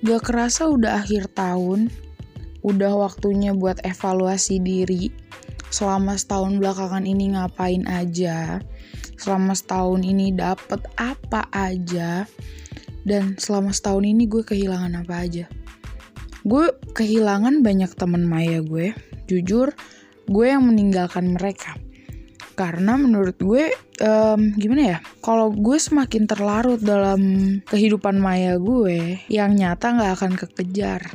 Gak kerasa udah akhir tahun, udah waktunya buat evaluasi diri. Selama setahun belakangan ini ngapain aja, selama setahun ini dapet apa aja, dan selama setahun ini gue kehilangan apa aja. Gue kehilangan banyak temen maya gue, jujur gue yang meninggalkan mereka karena menurut gue um, gimana ya kalau gue semakin terlarut dalam kehidupan maya gue yang nyata nggak akan kekejar.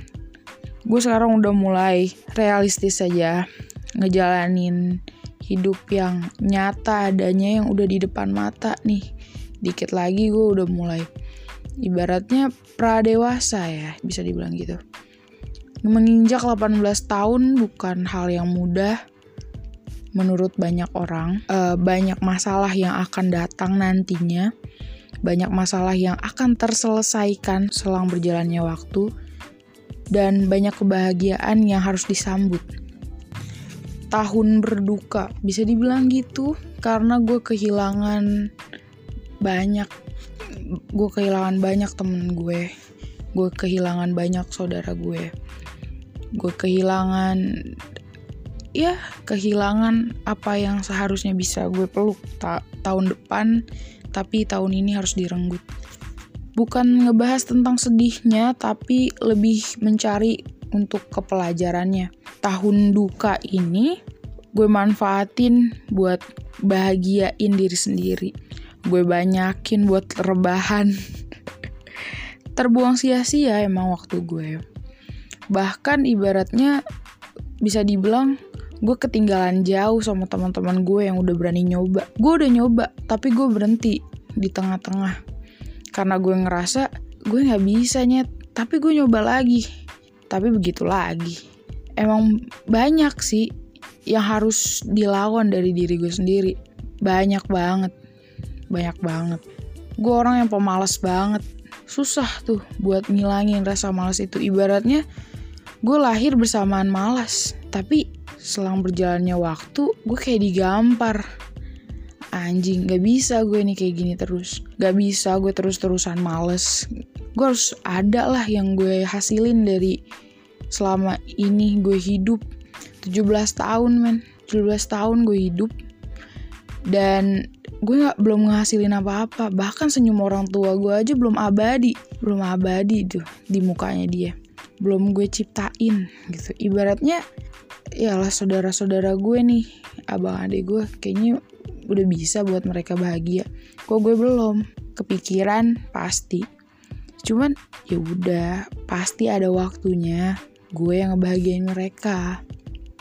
Gue sekarang udah mulai realistis saja ngejalanin hidup yang nyata adanya yang udah di depan mata nih. Dikit lagi gue udah mulai ibaratnya pradewasa ya bisa dibilang gitu. Menginjak 18 tahun bukan hal yang mudah menurut banyak orang, uh, banyak masalah yang akan datang nantinya, banyak masalah yang akan terselesaikan selang berjalannya waktu, dan banyak kebahagiaan yang harus disambut. Tahun berduka, bisa dibilang gitu, karena gue kehilangan banyak, gue kehilangan banyak temen gue, gue kehilangan banyak saudara gue, gue kehilangan ya kehilangan apa yang seharusnya bisa gue peluk ta tahun depan tapi tahun ini harus direnggut. Bukan ngebahas tentang sedihnya tapi lebih mencari untuk kepelajarannya. Tahun duka ini gue manfaatin buat bahagiain diri sendiri. Gue banyakin buat rebahan. Terbuang sia-sia emang waktu gue. Bahkan ibaratnya bisa dibilang gue ketinggalan jauh sama teman-teman gue yang udah berani nyoba. Gue udah nyoba tapi gue berhenti di tengah-tengah. Karena gue ngerasa gue nggak bisa nyet. Tapi gue nyoba lagi. Tapi begitu lagi. Emang banyak sih yang harus dilawan dari diri gue sendiri. Banyak banget. Banyak banget. Gue orang yang pemalas banget. Susah tuh buat ngilangin rasa malas itu. Ibaratnya gue lahir bersamaan malas tapi selang berjalannya waktu gue kayak digampar. Anjing gak bisa gue nih kayak gini terus. Gak bisa gue terus-terusan males. Gue harus ada lah yang gue hasilin dari selama ini gue hidup. 17 tahun men. 17 tahun gue hidup. Dan gue nggak belum ngehasilin apa-apa. Bahkan senyum orang tua gue aja belum abadi. Belum abadi tuh di mukanya dia. Belum gue ciptain gitu. Ibaratnya lah saudara-saudara gue nih abang adik gue kayaknya udah bisa buat mereka bahagia. Kok gue belum? Kepikiran pasti. Cuman ya udah pasti ada waktunya gue yang ngebahagiain mereka.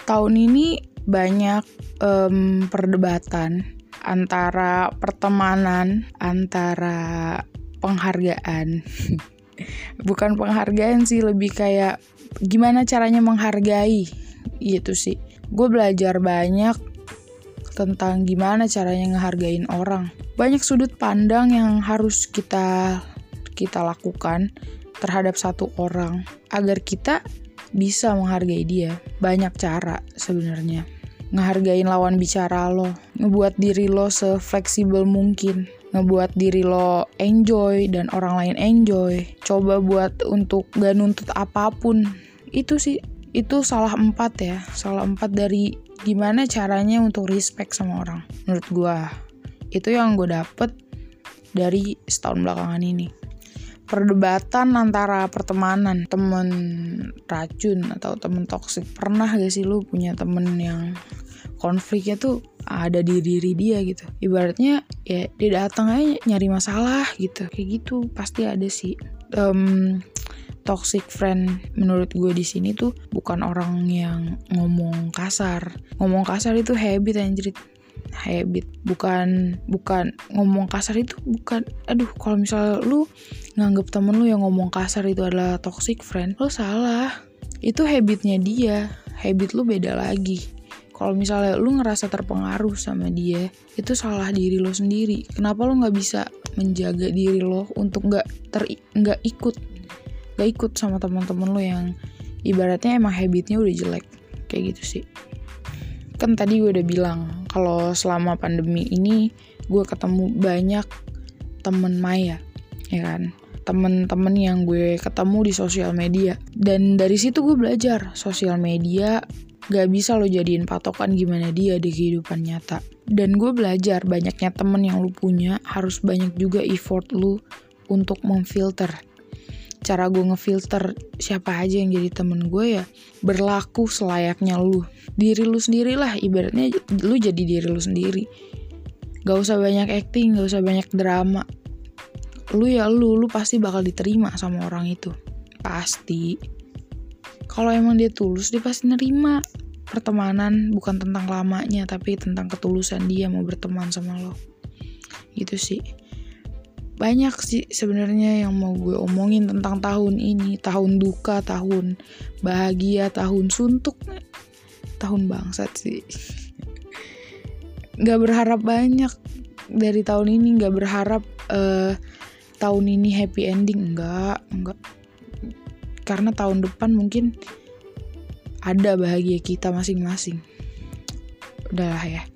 Tahun ini banyak um, perdebatan antara pertemanan antara penghargaan bukan penghargaan sih lebih kayak gimana caranya menghargai gitu sih. Gue belajar banyak tentang gimana caranya ngehargain orang. Banyak sudut pandang yang harus kita kita lakukan terhadap satu orang agar kita bisa menghargai dia. Banyak cara sebenarnya. Ngehargain lawan bicara lo ngebuat diri lo sefleksibel mungkin ngebuat diri lo enjoy dan orang lain enjoy coba buat untuk gak nuntut apa pun. Itu sih itu salah empat ya salah empat dari gimana caranya untuk respect sama orang menurut gue itu yang gue dapet dari setahun belakangan ini. Perdebatan antara pertemanan temen racun atau temen toksik pernah gak sih lu punya temen yang konfliknya tuh ada di diri dia gitu. Ibaratnya ya dia datang aja nyari masalah gitu. Kayak gitu pasti ada sih. Um, toxic friend menurut gue di sini tuh bukan orang yang ngomong kasar. Ngomong kasar itu habit anjir. Habit bukan bukan ngomong kasar itu bukan aduh kalau misalnya lu nganggep temen lu yang ngomong kasar itu adalah toxic friend lo salah. Itu habitnya dia. Habit lu beda lagi kalau misalnya lu ngerasa terpengaruh sama dia itu salah diri lo sendiri. Kenapa lo nggak bisa menjaga diri lo untuk nggak ter nggak ikut gak ikut sama teman-teman lo yang ibaratnya emang habitnya udah jelek? Kayak gitu sih. Kan tadi gue udah bilang kalau selama pandemi ini gue ketemu banyak temen Maya ya kan temen-temen yang gue ketemu di sosial media. Dan dari situ gue belajar sosial media gak bisa lo jadiin patokan gimana dia di kehidupan nyata. Dan gue belajar banyaknya temen yang lu punya harus banyak juga effort lu untuk memfilter. Cara gue ngefilter siapa aja yang jadi temen gue ya berlaku selayaknya lu diri sendiri lah ibaratnya lu jadi diri lu sendiri. Gak usah banyak acting gak usah banyak drama lu ya lu lu pasti bakal diterima sama orang itu. Pasti. Kalau emang dia tulus dia pasti nerima pertemanan bukan tentang lamanya tapi tentang ketulusan dia mau berteman sama lo. Gitu sih. Banyak sih sebenarnya yang mau gue omongin tentang tahun ini. Tahun duka tahun bahagia tahun suntuk. Tahun bangsat sih. Nggak berharap banyak. Dari tahun ini nggak berharap uh, tahun ini happy ending? Enggak enggak. Karena tahun depan mungkin ada bahagia kita masing-masing. Udahlah ya